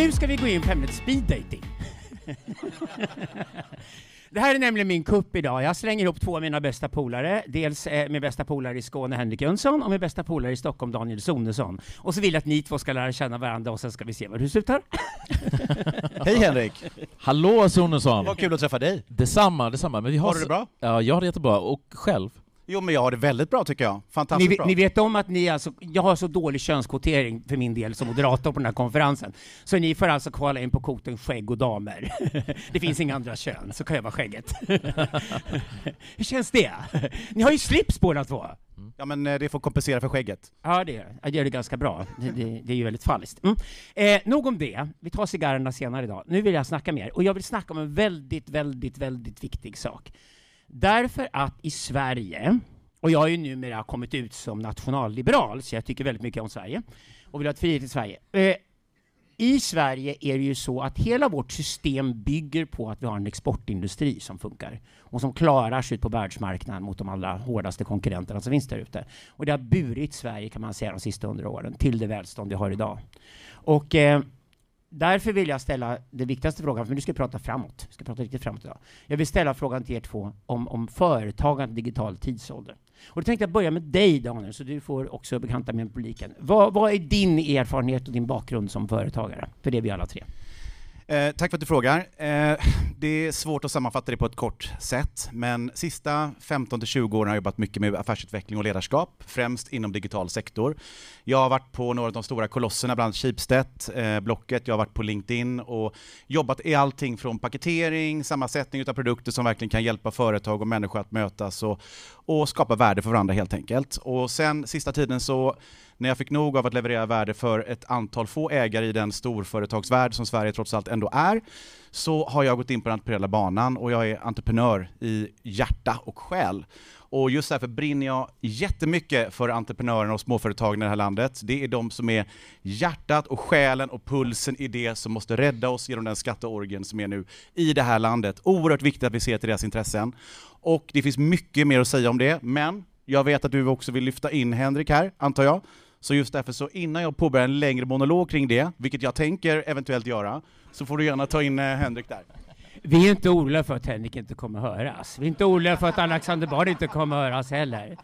Nu ska vi gå in på ämnet speed dating. Det här är nämligen min kupp idag. Jag slänger ihop två av mina bästa polare. Dels eh, min bästa polare i Skåne, Henrik Jönsson, och min bästa polare i Stockholm, Daniel Sonesson. Och så vill jag att ni två ska lära känna varandra och sen ska vi se var det slutar. Hej Henrik! Hallå Sonesson! Vad kul att träffa dig! Detsamma, detsamma. Men vi har, Har du det bra? Ja, jag har det jättebra. Och själv? Jo men jag har det väldigt bra tycker jag. Fantastiskt Ni, bra. ni vet om att ni alltså, jag har så dålig könskvotering för min del som moderator på den här konferensen. Så ni får alltså kvala in på kvoten skägg och damer. Det finns inga andra kön, så kan jag vara skägget. Hur känns det? Ni har ju slips båda två. Ja men eh, det får kompensera för skägget. Ja, det gör det. Gör det ganska bra. Det, det, det är ju väldigt falskt. Mm. Eh, nog om det. Vi tar cigarrerna senare idag. Nu vill jag snacka mer. Och jag vill snacka om en väldigt, väldigt, väldigt viktig sak. Därför att i Sverige, och jag har ju numera kommit ut som nationalliberal, så jag tycker väldigt mycket om Sverige, och vill ha ett frihet i Sverige. Eh, I Sverige är det ju så att hela vårt system bygger på att vi har en exportindustri som funkar och som klarar sig ut på världsmarknaden mot de allra hårdaste konkurrenterna som finns där ute. Och det har burit Sverige, kan man säga, de sista hundra åren till det välstånd vi har idag. Och eh, därför vill jag ställa den viktigaste frågan, för nu ska vi prata framåt. Vi ska prata riktigt framåt idag. Jag vill ställa frågan till er två om, om företagande digital tidsålder. Och då tänkte jag börja med dig Daniel, så du får också bekanta med publiken. Vad, vad är din erfarenhet och din bakgrund som företagare? För det är vi alla tre. Eh, tack för att du frågar. Eh, det är svårt att sammanfatta det på ett kort sätt, men sista 15-20 åren har jag jobbat mycket med affärsutveckling och ledarskap, främst inom digital sektor. Jag har varit på några av de stora kolosserna, bland annat Schibsted, eh, Blocket, jag har varit på LinkedIn och jobbat i allting från paketering, sammansättning av produkter som verkligen kan hjälpa företag och människor att mötas och, och skapa värde för varandra helt enkelt. Och sen sista tiden så när jag fick nog av att leverera värde för ett antal få ägare i den storföretagsvärld som Sverige trots allt ändå är, så har jag gått in på den entreprenöriella banan och jag är entreprenör i hjärta och själ. Och just därför brinner jag jättemycket för entreprenörerna och småföretagen i det här landet. Det är de som är hjärtat och själen och pulsen i det som måste rädda oss genom den skatteorgen som är nu i det här landet. Oerhört viktigt att vi ser till deras intressen. Och det finns mycket mer att säga om det, men jag vet att du också vill lyfta in Henrik här, antar jag. Så just därför så innan jag påbörjar en längre monolog kring det, vilket jag tänker eventuellt göra, så får du gärna ta in eh, Henrik där. Vi är inte oroliga för att Henrik inte kommer höras. Vi är inte oroliga för att Alexander Bard inte kommer höras heller.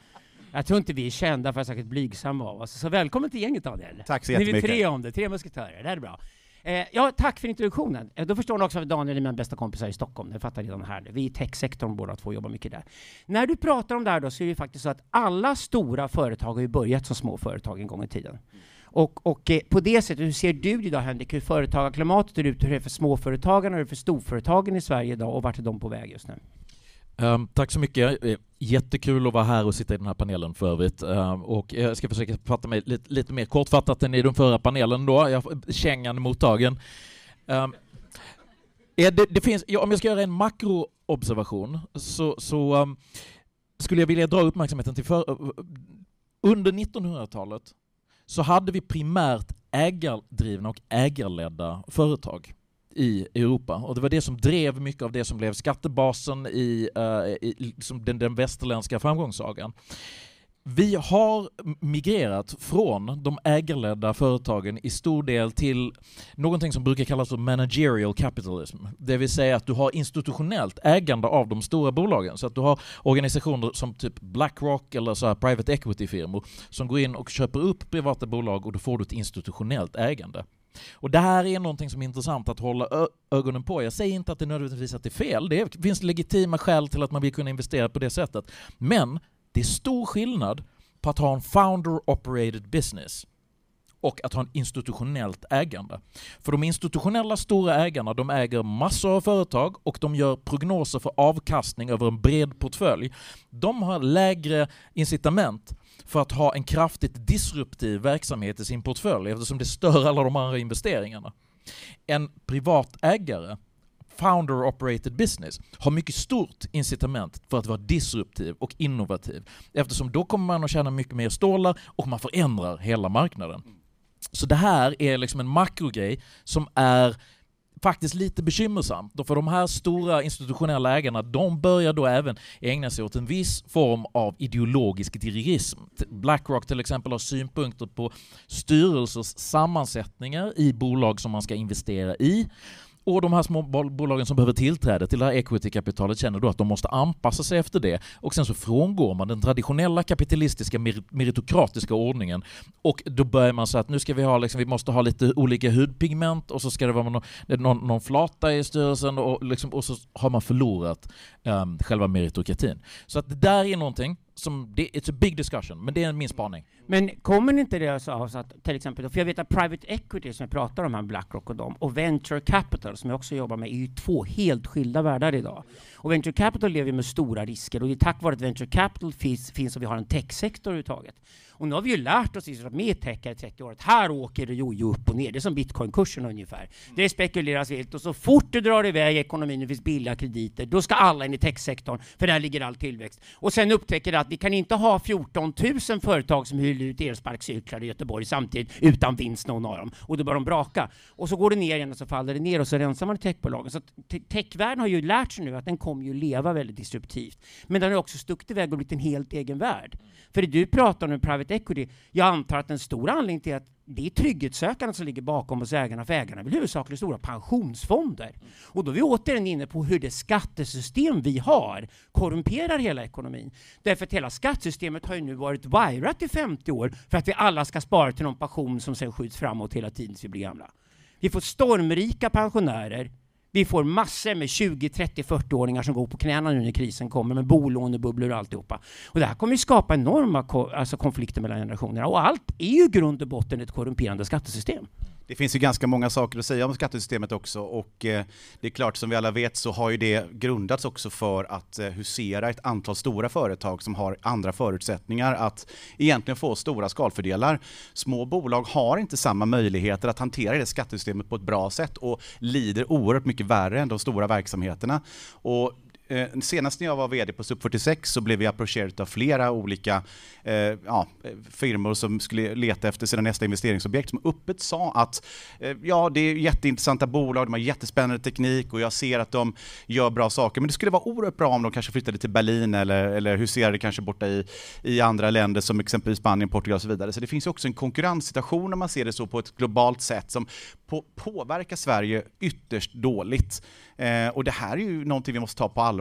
Jag tror inte vi är kända för att särskilt blygsamma av oss. Så välkommen till gänget Daniel. Tack så Ni är jättemycket. tre om det, tre musketörer. Det här är bra. Eh, ja, tack för introduktionen. Eh, då förstår ni också att Daniel är mina bästa kompisar i Stockholm. Det fattar redan här. Vi är i techsektorn båda två, jobbar mycket där. När du pratar om det här då så är det faktiskt så att alla stora företag har ju börjat som små företag en gång i tiden. Och, och eh, på det sättet, hur ser du idag Henrik, hur företagarklimatet ser ut, hur det är för småföretagarna, hur det är för storföretagen i Sverige idag och vart är de på väg just nu? Um, tack så mycket. Eh, jättekul att vara här och sitta i den här panelen för övrigt. Um, och jag ska försöka fatta mig lite, lite mer kortfattat än i den förra panelen då. Jag, kängan mottagen. Um, ehm, det, det finns, ja, om jag ska göra en makroobservation så, så um, skulle jag vilja dra uppmärksamheten till för, eh, under 1900-talet så hade vi primärt ägardrivna och ägarledda företag i Europa. Och det var det som drev mycket av det som blev skattebasen i, uh, i liksom den, den västerländska framgångssagan. Vi har migrerat från de ägarledda företagen i stor del till någonting som brukar kallas för managerial capitalism. Det vill säga att du har institutionellt ägande av de stora bolagen. Så att du har organisationer som typ Blackrock eller så här private equity-firmor som går in och köper upp privata bolag och då får du ett institutionellt ägande. Och det här är någonting som är intressant att hålla ögonen på. Jag säger inte att det nödvändigtvis att det är fel. Det finns legitima skäl till att man vill kunna investera på det sättet. Men det är stor skillnad på att ha en founder-operated business och att ha en institutionellt ägande. För de institutionella stora ägarna, de äger massor av företag och de gör prognoser för avkastning över en bred portfölj. De har lägre incitament för att ha en kraftigt disruptiv verksamhet i sin portfölj eftersom det stör alla de andra investeringarna. En privat ägare founder operated business har mycket stort incitament för att vara disruptiv och innovativ eftersom då kommer man att tjäna mycket mer stålar och man förändrar hela marknaden. Så det här är liksom en makrogrej som är faktiskt lite bekymmersamt. För de här stora institutionella ägarna, de börjar då även ägna sig åt en viss form av ideologisk dirigism. Blackrock till exempel har synpunkter på styrelsers sammansättningar i bolag som man ska investera i. Och de här små bolagen som behöver tillträde till det här equity-kapitalet känner då att de måste anpassa sig efter det. Och sen så frångår man den traditionella kapitalistiska meritokratiska ordningen. Och då börjar man säga att nu ska vi ha liksom, vi måste ha lite olika hudpigment och så ska det vara någon, någon, någon flata i styrelsen och, liksom, och så har man förlorat um, själva meritokratin. Så att det där är någonting som, det, it's a big discussion, men det är min spaning. Men kommer inte det alltså av så att till exempel, för jag vet att private equity som jag pratar om här, Blackrock och dem, och venture capital som jag också jobbar med, är ju två helt skilda världar idag. Och venture capital lever med stora risker och det är tack vare att venture capital finns, finns och vi har en techsektor överhuvudtaget. Och nu har vi ju lärt oss, att med tech här i 30 år, att här åker det jojo upp och ner. Det är som bitcoinkursen ungefär. Det spekuleras vilt och så fort det drar iväg ekonomin och det finns billiga krediter, då ska alla in i techsektorn, för där ligger all tillväxt. Och sen upptäcker det att vi kan inte ha 14 000 företag som hyr ut elsparkcyklar i Göteborg samtidigt utan vinst någon av dem. Och då börjar de braka. Och så går det ner igen och så faller det ner och så rensar man techbolagen. Så techvärlden har ju lärt sig nu att den kommer ju leva väldigt disruptivt. Men den har också stuckit iväg och blivit en helt egen värld. För det du pratar om nu, private equity, jag antar att en stor anledning till att det är trygghetssökandet som ligger bakom hos ägarna, för ägarna vill huvudsakligen stora pensionsfonder. Och då är vi återigen inne på hur det skattesystem vi har korrumperar hela ekonomin. Därför att hela skattesystemet har ju nu varit wirat i 50 år för att vi alla ska spara till någon pension som sen skjuts framåt hela tiden tills vi blir gamla. Vi får stormrika pensionärer vi får massor med 20, 30, 40-åringar som går på knäna nu när krisen kommer med bolånebubblor och alltihopa. Och det här kommer ju skapa enorma ko alltså konflikter mellan generationerna och allt är ju grund och botten ett korrumperande skattesystem. Det finns ju ganska många saker att säga om skattesystemet också och eh, det är klart som vi alla vet så har ju det grundats också för att eh, husera ett antal stora företag som har andra förutsättningar att egentligen få stora skalfördelar. Små bolag har inte samma möjligheter att hantera det skattesystemet på ett bra sätt och lider oerhört mycket värre än de stora verksamheterna. Och Eh, senast när jag var VD på SUP46 så blev vi approcherade av flera olika eh, ja, firmor som skulle leta efter sina nästa investeringsobjekt som öppet sa att eh, ja, det är jätteintressanta bolag, de har jättespännande teknik och jag ser att de gör bra saker, men det skulle vara oerhört bra om de kanske flyttade till Berlin eller, eller huserade kanske borta i, i andra länder som exempelvis Spanien, Portugal och så vidare. Så det finns också en konkurrenssituation om man ser det så på ett globalt sätt som på, påverkar Sverige ytterst dåligt. Eh, och det här är ju någonting vi måste ta på allvar.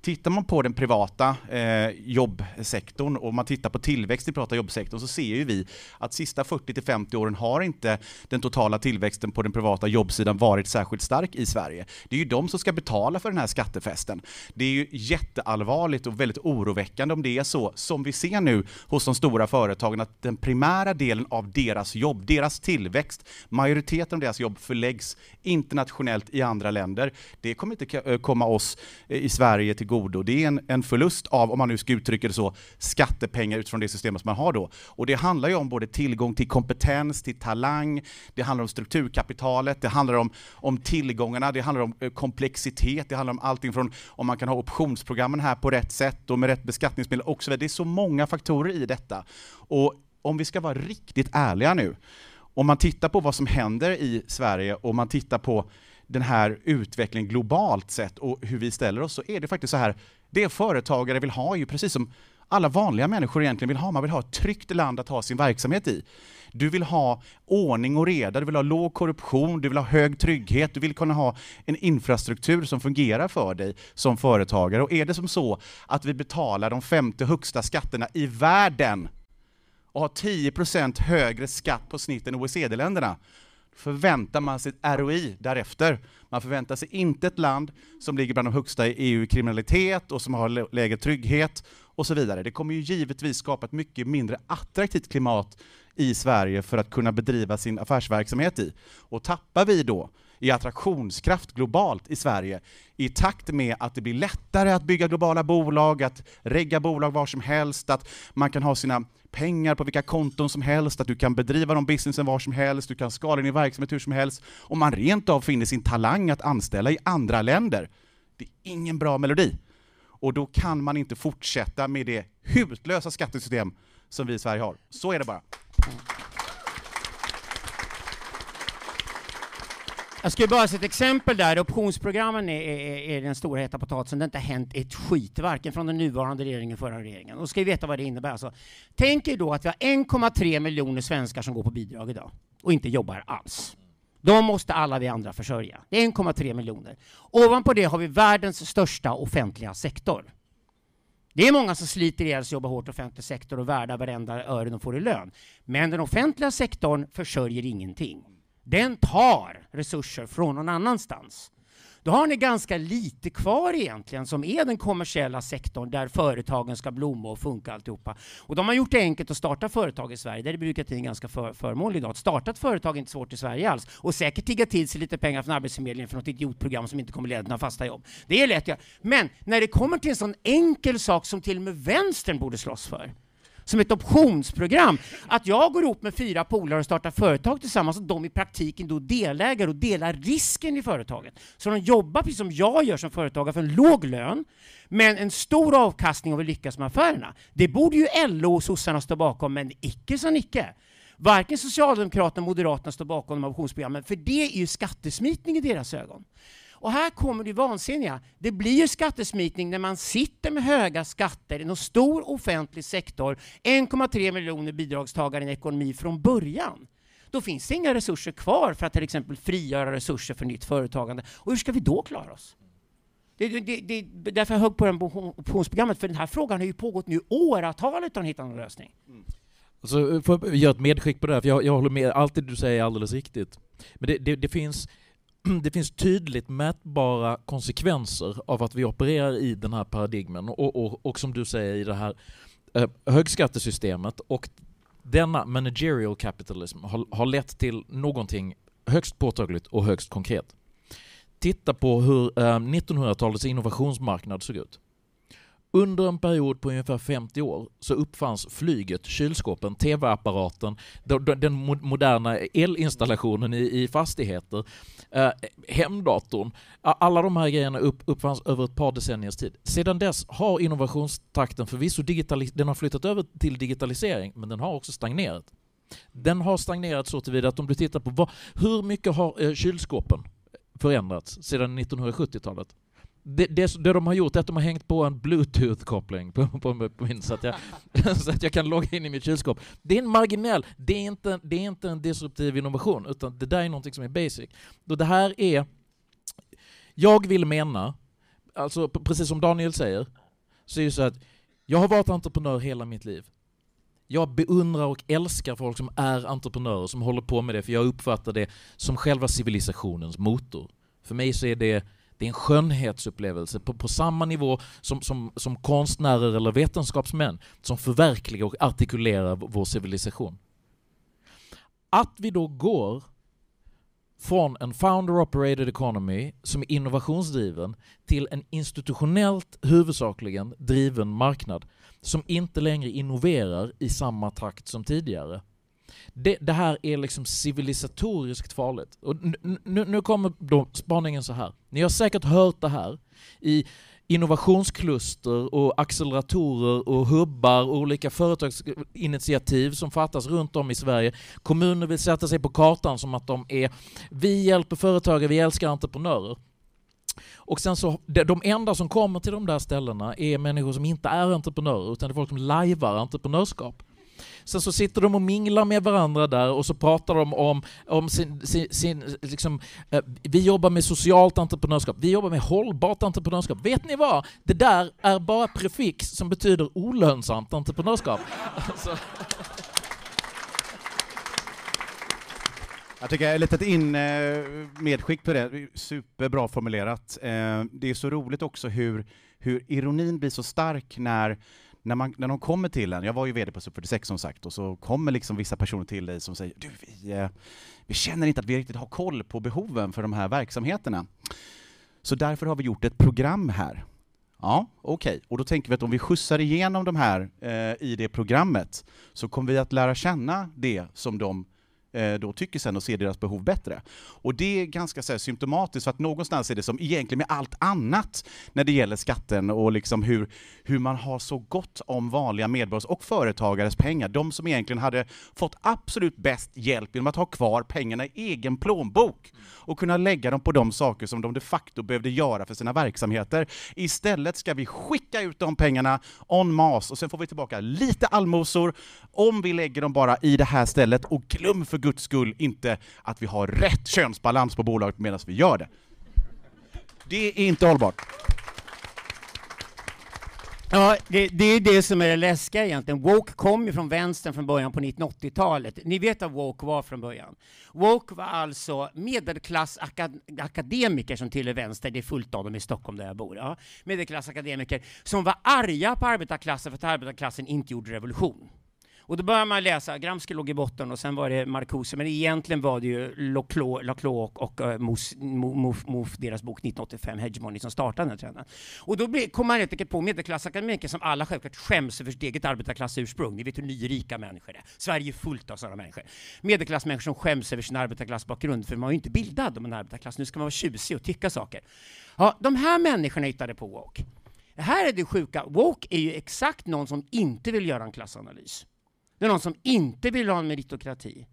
Tittar man på den privata eh, jobbsektorn och man tittar på tillväxt i privata jobbsektorn så ser ju vi att sista 40-50 åren har inte den totala tillväxten på den privata jobbsidan varit särskilt stark i Sverige. Det är ju de som ska betala för den här skattefesten. Det är ju jätteallvarligt och väldigt oroväckande om det är så som vi ser nu hos de stora företagen att den primära delen av deras jobb, deras tillväxt, majoriteten av deras jobb förläggs internationellt i andra länder det kommer inte eh, komma oss eh, i Sverige till godo. Det är en, en förlust av, om man nu ska uttrycka det så, skattepengar utifrån det systemet som man har då. Och det handlar ju om både tillgång till kompetens, till talang, det handlar om strukturkapitalet, det handlar om, om tillgångarna, det handlar om eh, komplexitet, det handlar om allting från om man kan ha optionsprogrammen här på rätt sätt och med rätt beskattningsmedel och så vidare. Det är så många faktorer i detta. Och om vi ska vara riktigt ärliga nu, om man tittar på vad som händer i Sverige och man tittar på den här utvecklingen globalt sett och hur vi ställer oss, så är det faktiskt så här, det företagare vill ha är ju precis som alla vanliga människor egentligen vill ha. Man vill ha ett tryggt land att ha sin verksamhet i. Du vill ha ordning och reda, du vill ha låg korruption, du vill ha hög trygghet, du vill kunna ha en infrastruktur som fungerar för dig som företagare. Och är det som så att vi betalar de femte högsta skatterna i världen och har 10% högre skatt på snitt än OECD-länderna, förväntar man sig ett ROI därefter. Man förväntar sig inte ett land som ligger bland de högsta i EU i kriminalitet och som har lägre trygghet och så vidare. Det kommer ju givetvis skapa ett mycket mindre attraktivt klimat i Sverige för att kunna bedriva sin affärsverksamhet i. Och tappar vi då i attraktionskraft globalt i Sverige i takt med att det blir lättare att bygga globala bolag, att regga bolag var som helst, att man kan ha sina pengar på vilka konton som helst, att du kan bedriva de businessen var som helst, du kan skala din verksamhet hur som helst, och man rent av finner sin talang att anställa i andra länder. Det är ingen bra melodi. Och då kan man inte fortsätta med det hutlösa skattesystem som vi i Sverige har. Så är det bara. Jag ska bara se ett exempel där. Optionsprogrammen är, är, är den stora heta potatisen. Det har inte hänt ett skit, varken från den nuvarande regeringen eller förra regeringen. Och ska vi veta vad det innebär. Alltså, tänk er då att vi har 1,3 miljoner svenskar som går på bidrag idag och inte jobbar alls. De måste alla vi andra försörja. Det är 1,3 miljoner. Ovanpå det har vi världens största offentliga sektor. Det är många som sliter ihjäl sig och jobbar hårt i offentlig sektor och värda varenda öre de får i lön. Men den offentliga sektorn försörjer ingenting. Den tar resurser från någon annanstans. Då har ni ganska lite kvar egentligen som är den kommersiella sektorn där företagen ska blomma och funka alltihopa. Och de har gjort det enkelt att starta företag i Sverige. Där är byråkratin ganska för, förmånlig idag. Att starta ett företag är inte svårt i Sverige alls. Och säkert tigga till sig lite pengar från Arbetsförmedlingen för något idiotprogram som inte kommer leda till några fasta jobb. Det är lätt ja. Men när det kommer till en sån enkel sak som till och med vänstern borde slåss för som ett optionsprogram. Att jag går ihop med fyra polare och startar företag tillsammans och de i praktiken då delägare och delar risken i företaget. Så de jobbar precis som jag gör som företagare för en låg lön, men en stor avkastning om vi lyckas med affärerna. Det borde ju LO och sossarna stå bakom, men icke sa Nicke. Varken Socialdemokraterna eller Moderaterna står bakom de optionsprogrammen, för det är ju skattesmitning i deras ögon. Och här kommer det vansinniga. Det blir ju skattesmitning när man sitter med höga skatter i en stor offentlig sektor, 1,3 miljoner bidragstagare i en ekonomi från början. Då finns det inga resurser kvar för att till exempel frigöra resurser för nytt företagande. Och hur ska vi då klara oss? Det, det, det, det, därför jag högg på det optionsprogrammet, för den här frågan har ju pågått nu åratal utan att hitta någon lösning. Mm. Alltså, får jag göra ett medskick på det här, för jag, jag håller med, allt det du säger är alldeles riktigt. Men det, det, det finns det finns tydligt mätbara konsekvenser av att vi opererar i den här paradigmen och, och, och som du säger i det här eh, högskattesystemet och denna managerial capitalism har, har lett till någonting högst påtagligt och högst konkret. Titta på hur eh, 1900-talets innovationsmarknad såg ut. Under en period på ungefär 50 år så uppfanns flyget, kylskåpen, tv-apparaten, den moderna elinstallationen i fastigheter, eh, hemdatorn. Alla de här grejerna uppfanns över ett par decenniers tid. Sedan dess har innovationstakten förvisso den har flyttat över till digitalisering, men den har också stagnerat. Den har stagnerat så tillvida att om du tittar på vad, hur mycket har eh, kylskåpen förändrats sedan 1970-talet? Det, det, det, de har gjort är att de har hängt på en bluetooth-koppling på, på, på, min så att, jag, så att jag kan logga in i mitt kylskåp. Det är en marginell, det är inte, det är inte en disruptiv innovation, utan det där är någonting som är basic. Då det här är... Jag vill mena, alltså precis som Daniel säger, så är det så att jag har varit entreprenör hela mitt liv. Jag beundrar och älskar folk som är entreprenörer, som håller på med det, för jag uppfattar det som själva civilisationens motor. För mig så är det det är en skönhetsupplevelse på, på samma nivå som, som, som konstnärer eller vetenskapsmän som förverkligar och artikulerar vår civilisation. Att vi då går från en founder-operated economy som är innovationsdriven till en institutionellt huvudsakligen driven marknad som inte längre innoverar i samma takt som tidigare det, det, här är liksom civilisatoriskt farligt. Och nu, nu kommer då spaningen så här. Ni har säkert hört det här i innovationskluster och acceleratorer och hubbar och olika företagsinitiativ som fattas runt om i Sverige. Kommuner vill sätta sig på kartan som att de är vi hjälper företagare, vi älskar entreprenörer. Och sen så, de enda som kommer till de där ställena är människor som inte är entreprenörer utan det är folk som lajvar entreprenörskap. Sen så sitter de och minglar med varandra där och så pratar de om, om sin, sin, sin liksom, eh, vi jobbar med socialt entreprenörskap, vi jobbar med hållbart entreprenörskap. Vet ni vad? Det där är bara prefix som betyder olönsamt entreprenörskap. alltså. Jag tycker ett litet in, eh, medskick på det, superbra formulerat. Eh, det är så roligt också hur, hur ironin blir så stark när när, man, när de kommer till en, jag var ju VD på Sub46 som sagt, och så kommer liksom vissa personer till dig som säger du, vi, eh, vi känner inte att vi riktigt har koll på behoven för de här verksamheterna. Så därför har vi gjort ett program här. Ja, okej. Okay. Och då tänker vi att om vi skjutsar igenom de här eh, i det programmet så kommer vi att lära känna det som de Eh, då tycker sen och ser deras behov bättre. Och det är ganska så här, symptomatiskt, för att någonstans är det som egentligen med allt annat när det gäller skatten och liksom hur, hur man har så gott om vanliga medborgares och företagares pengar. De som egentligen hade fått absolut bäst hjälp genom att ha kvar pengarna i egen plånbok och kunna lägga dem på de saker som de de facto behövde göra för sina verksamheter. Istället ska vi skicka ut de pengarna en masse och sen får vi tillbaka lite allmosor om vi lägger dem bara i det här stället och glöm för guds skull inte att vi har rätt könsbalans på bolaget medan vi gör det. Det är inte hållbart. Ja, det, det är det som är det läskiga egentligen. Woke kom ju från vänstern från början på 1980-talet. Ni vet vad woke var från början? Woke var alltså medelklassakademiker som tillhör vänster, det är fullt av dem i Stockholm där jag bor. Ja. Medelklassakademiker som var arga på arbetarklassen för att arbetarklassen inte gjorde revolution. Och då börjar man läsa, Gramsci låg i botten och sen var det Marcuse, men egentligen var det ju Laclos och, och eh, uh, Mof, deras bok 1985, Hegemony, som startade den här trenden. Och då kom man helt enkelt på medelklassakademiker som alla självklart skäms över sitt eget arbetarklassursprung. Ni vet hur nyrika människor är. Sverige är fullt av sådana människor. Medelklassmänniskor som skäms över sin arbetarklassbakgrund, för man är ju inte bildad om en arbetarklass. Nu ska man vara tjusig och tycka saker. Ja, de här människorna hittade på woke. Det Här är det sjuka, woke är ju exakt någon som inte vill göra en klassanalys. Det är någon som inte vill ha en meritokrati.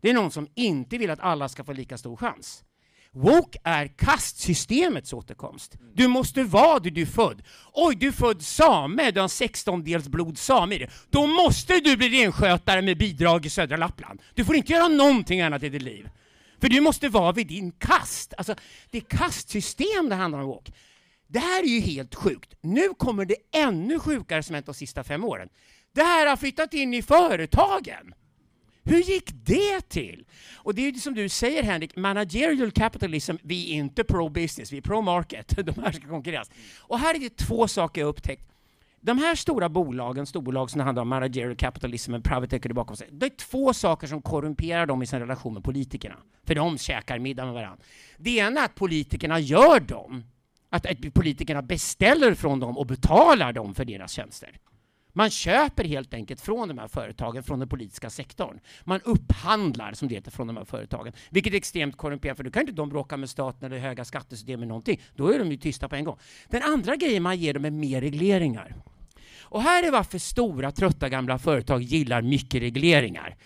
Det är någon som inte vill att alla ska få lika stor chans. Woke är kastsystemets återkomst. Du måste vara det du är född. Oj, du är född same, du har 16 dels blod same i dig. Då måste du bli renskötare med bidrag i södra Lappland. Du får inte göra någonting annat i ditt liv. För du måste vara vid din kast. Alltså, det är kastsystem det handlar om woke. Det här är ju helt sjukt. Nu kommer det ännu sjukare som hänt de sista fem åren. Det här har flyttat in i företagen. Hur gick det till? Och det är ju som du säger Henrik, managerial capitalism, vi är inte pro-business, vi är pro-market. De här ska konkurreras. Och här är det två saker jag upptäckt. De här stora bolagen, storbolag som handlar om managerial capitalism och private equity bakom sig, det är två saker som korrumperar dem i sin relation med politikerna. För de käkar middag med varandra. Det ena är att politikerna gör dem, att politikerna beställer från dem och betalar dem för deras tjänster. Man köper helt enkelt från de här företagen, från den politiska sektorn. Man upphandlar, som det heter, från de här företagen. Vilket är extremt korrumperat, för då kan inte de bråka med staten eller höga skattesystem eller någonting. Då är de ju tysta på en gång. Den andra grejen man ger dem är mer regleringar. Och här är varför stora, trötta gamla företag gillar mycket regleringar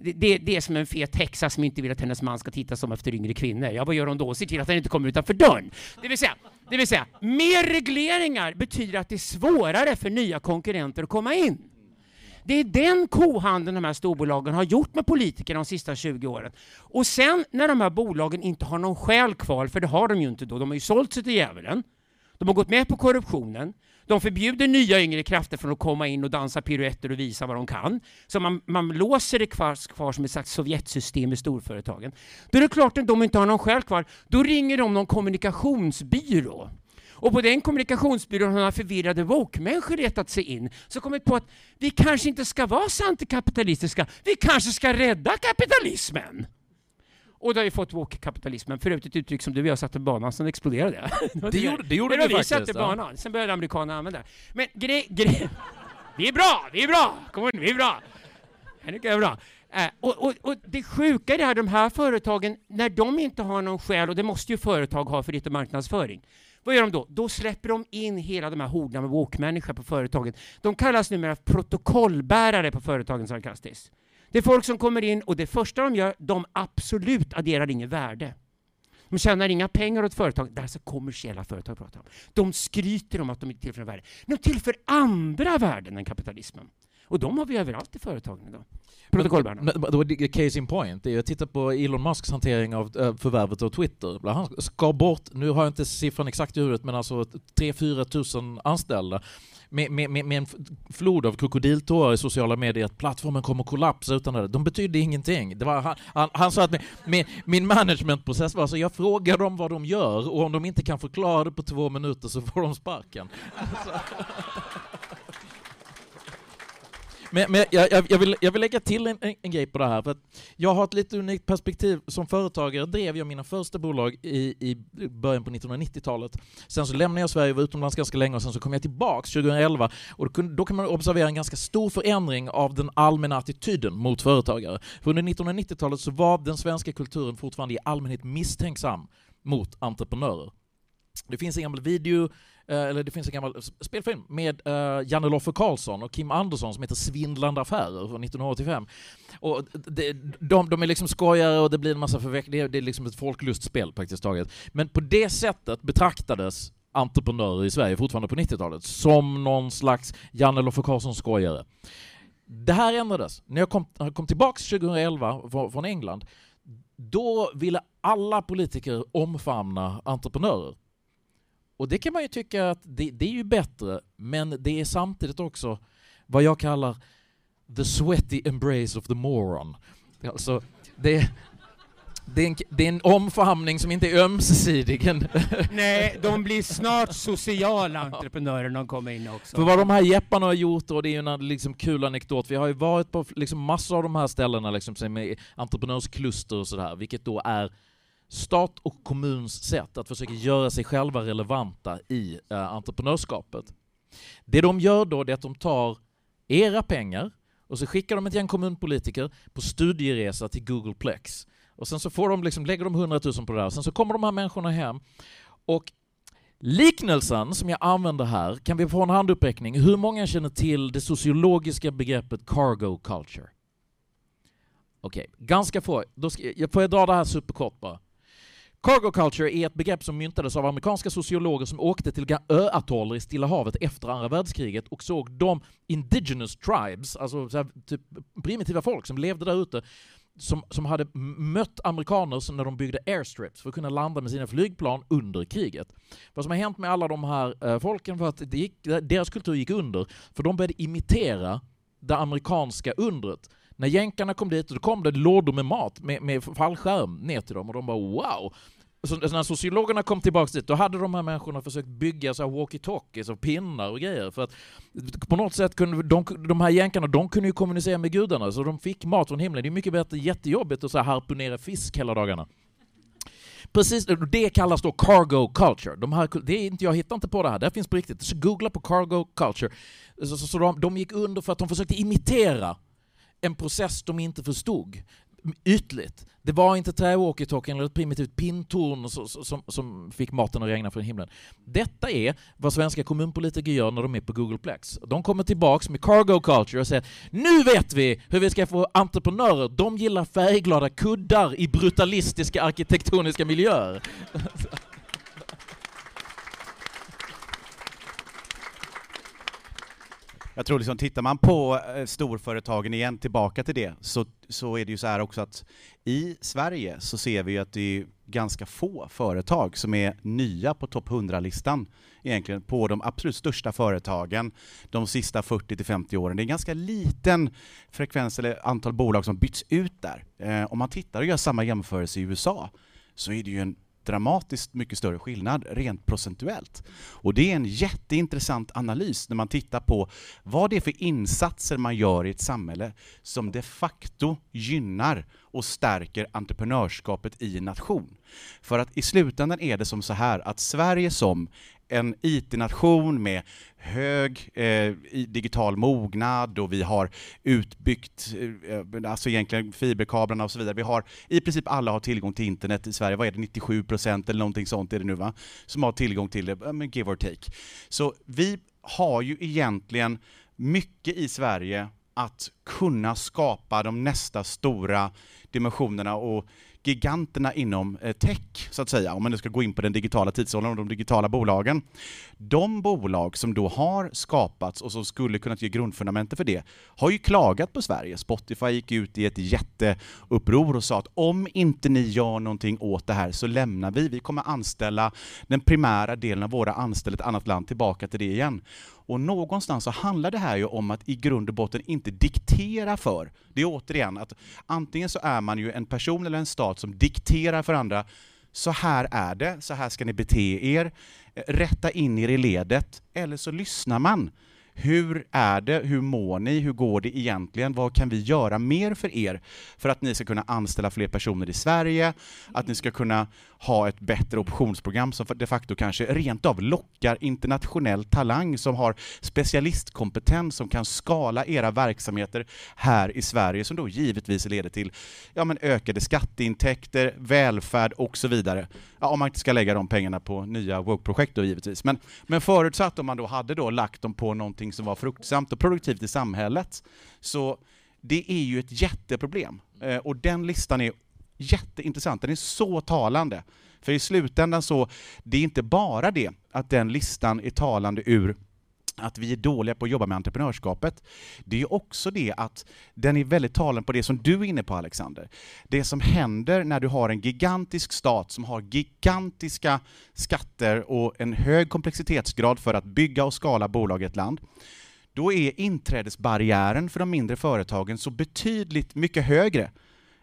det, det, är som en fet häxa som inte vill att hennes man ska titta som efter yngre kvinnor. Ja, vad gör hon då? Ser till att han inte kommer utanför dörren. Det vill säga, det vill säga, mer regleringar betyder att det är svårare för nya konkurrenter att komma in. Det är den kohandeln de här storbolagen har gjort med politiker de sista 20 åren. Och sen när de här bolagen inte har någon själ kvar, för det har de ju inte då, de har ju sålt sig till djävulen. De har gått med på korruptionen. De förbjuder nya yngre krafter från att komma in och dansa piruetter och visa vad de kan. Så man, man låser det kvar, kvar som ett slags Sovjetsystem i storföretagen. Då är det klart att de inte har någon själ kvar. Då ringer de någon kommunikationsbyrå. Och på den kommunikationsbyrån har förvirrade woke-människor retat sig in, så kommit på att vi kanske inte ska vara så antikapitalistiska, vi kanske ska rädda kapitalismen. Och det har ju fått woke-kapitalismen, för övrigt ett uttryck som du och jag satte banan, sen exploderade det. Det gjorde, det gjorde det vi faktiskt. satte banan, sen började amerikanerna använda det. Men grej, grej, vi är bra, vi är bra, kom igen, vi är bra. Henrik är bra. Äh, och, och, och, det sjuka är det här, de här företagen, när de inte har någon skäl, och det måste ju företag ha för lite marknadsföring, vad gör de då? Då släpper de in hela de här horderna med woke-människor på företagen. De kallas numera protokollbärare på företagen sarkastiskt. Det är folk som kommer in och det första de gör, de absolut adderar inget värde. De tjänar inga pengar åt företag. Det är alltså kommersiella företag pratar om. De skryter om att de inte tillför värde. De tillför andra värden än kapitalismen. Och de har vi överallt i företagen idag. Protokollbärarna. Case in point, jag tittar på Elon Musks hantering av äh, förvärvet av Twitter. Han skar bort, nu har jag inte siffran exakt i huvudet, men alltså 3-4 tusen anställda med, med, med, en flod av krokodiltårar i sociala medier att plattformen kommer kollapsa utan det. De betydde ingenting. Det var, han, han, han sa att med, med, min managementprocess var så jag frågar dem vad de gör och om de inte kan förklara det på två minuter så får de sparken. Alltså. Men, men jag, jag, jag, vill, jag vill lägga till en, en, en, grej på det här, för att jag har ett lite unikt perspektiv. Som företagare drev jag mina första bolag i, i början på 1990-talet. Sen så lämnade jag Sverige och var utomlands ganska länge och sen så kom jag tillbaks 2011 och då, kunde, då kan man observera en ganska stor förändring av den allmänna attityden mot företagare. För under 1990-talet så var den svenska kulturen fortfarande i allmänhet misstänksam mot entreprenörer. Det finns en gammal video, Eh, eller det finns en gammal spelfilm med uh, Janne Loffe Karlsson och Kim Andersson som heter Svindlande affärer från 1985. Och det, de, de är liksom skojare och det blir en massa förvecklingar, det är liksom ett folklustspel praktiskt taget. Men på det sättet betraktades entreprenörer i Sverige fortfarande på 90-talet som någon slags Janne Loffe Karlsson skojare. Det här ändrades. När jag kom, kom tillbaks 2011 från England, då ville alla politiker omfamna entreprenörer. Och det kan man ju tycka att det, det, är ju bättre, men det är samtidigt också vad jag kallar the sweaty embrace of the moron. Alltså, det, det, är en, det är en omfamning som inte är ömsesidig. Nej, de blir snart sociala entreprenörer när de kommer in också. För vad de här jepparna har gjort, och det är ju en liksom kul anekdot, vi har ju varit på liksom massor av de här ställena liksom, med entreprenörskluster och sådär, vilket då är stat och kommuns sätt att försöka göra sig själva relevanta i eh, entreprenörskapet. Det de gör då är att de tar era pengar och så skickar de ett gäng kommunpolitiker på studieresa till Googleplex. Och sen så får de liksom, lägger de 100 000 på det där, sen så kommer de här människorna hem och Liknelsen som jag använder här, kan vi få en handuppräckning? Hur många känner till det sociologiska begreppet cargo culture? Okej, okay, ganska få. Då ska, får jag dra det här superkort bara. Cargo culture är ett begrepp som myntades av amerikanska sociologer som åkte till öatoller i Stilla havet efter andra världskriget och såg de indigenous tribes, alltså här, typ primitiva folk som levde där ute, som, som hade mött amerikaner när de byggde airstrips för att kunna landa med sina flygplan under kriget. Vad som har hänt med alla de här uh, folken var att gick, deras kultur gick under, för de började imitera det amerikanska undret. När jänkarna kom dit, då kom det lådor med mat, med, med fallskärm ner till dem och de bara wow! Så när sociologerna kom tillbaka dit, då hade de här människorna försökt bygga så walkie-talkies och pinnar och grejer. För att på något sätt kunde de, de här jänkarna, de kunde ju kommunicera med gudarna, så de fick mat från himlen. Det är mycket bättre, jättejobbigt att så harpunera fisk hela dagarna. Precis, det kallas då cargo culture. De här, det är inte, jag hittar inte på det här, det finns på riktigt. Så googla på cargo culture. Så, så, så de, de gick under för att de försökte imitera en process de inte förstod ytligt. Det var inte träwalkie-talkien eller ett primitivt pintorn som, som fick maten att regna från himlen. Detta är vad svenska kommunpolitiker gör när de är på Googleplex. De kommer tillbaks med cargo culture och säger nu vet vi hur vi ska få entreprenörer. De gillar färgglada kuddar i brutalistiska arkitektoniska miljöer. Jag tror liksom, tittar man på eh, storföretagen igen, tillbaka till det, så, så är det ju så här också att i Sverige så ser vi att det är ganska få företag som är nya på topp 100-listan egentligen på de absolut största företagen de sista 40 till 50 åren. Det är en ganska liten frekvens eller antal bolag som byts ut där. Eh, om man tittar och gör samma jämförelse i USA så är det ju en dramatiskt mycket större skillnad rent procentuellt. Och det är en jätteintressant analys när man tittar på vad det är för insatser man gör i ett samhälle som de facto gynnar och stärker entreprenörskapet i en nation. För att i slutändan är det som så här att Sverige som en IT-nation med hög eh, digital mognad och vi har utbyggt, eh, eh alltså egentligen fiberkablarna och så vidare. Vi har, i princip alla har tillgång till internet i Sverige, vad är det, 97 procent eller någonting sånt är det nu va? Som har tillgång till det, eh, give or take. Så vi har ju egentligen mycket i Sverige att kunna skapa de nästa stora dimensionerna och giganterna inom eh, tech, så att säga, om man nu ska gå in på den digitala tidsåldern och de digitala bolagen. De bolag som då har skapats och som skulle kunna ge grundfundamentet för det, har ju klagat på Sverige. Spotify gick ut i ett jätteuppror och sa att om inte ni gör någonting åt det här så lämnar vi. Vi kommer anställa den primära delen av våra anställda i ett annat land tillbaka till det igen. Och någonstans så handlar det här ju om att i grund och botten inte diktera för. Det är återigen att antingen så är man ju en person eller en stat som dikterar för andra så här är det, så här ska ni bete er, eh, rätta in er i ledet, eller så lyssnar man. Hur är det? Hur mår ni? Hur går det egentligen? Vad kan vi göra mer för er för att ni ska kunna anställa fler personer i Sverige? Att ni ska kunna ha ett bättre optionsprogram som de facto kanske rent av lockar internationell talang som har specialistkompetens som kan skala era verksamheter här i Sverige som då givetvis leder till ja, men ökade skatteintäkter, välfärd och så vidare. Ja, om man inte ska lägga de pengarna på nya woke-projekt då givetvis. Men, men förutsatt om man då hade då lagt dem på någonting som var fruktsamt och produktivt i samhället, så det är ju ett jätteproblem. Eh, och den listan är jätteintressant, den är så talande. För i slutändan så, det är inte bara det att den listan är talande ur att vi är dåliga på att jobba med entreprenörskapet. Det är också det att den är väldigt talande på det som du är inne på Alexander. Det som händer när du har en gigantisk stat som har gigantiska skatter och en hög komplexitetsgrad för att bygga och skala bolag i ett land. Då är inträdesbarriären för de mindre företagen så betydligt mycket högre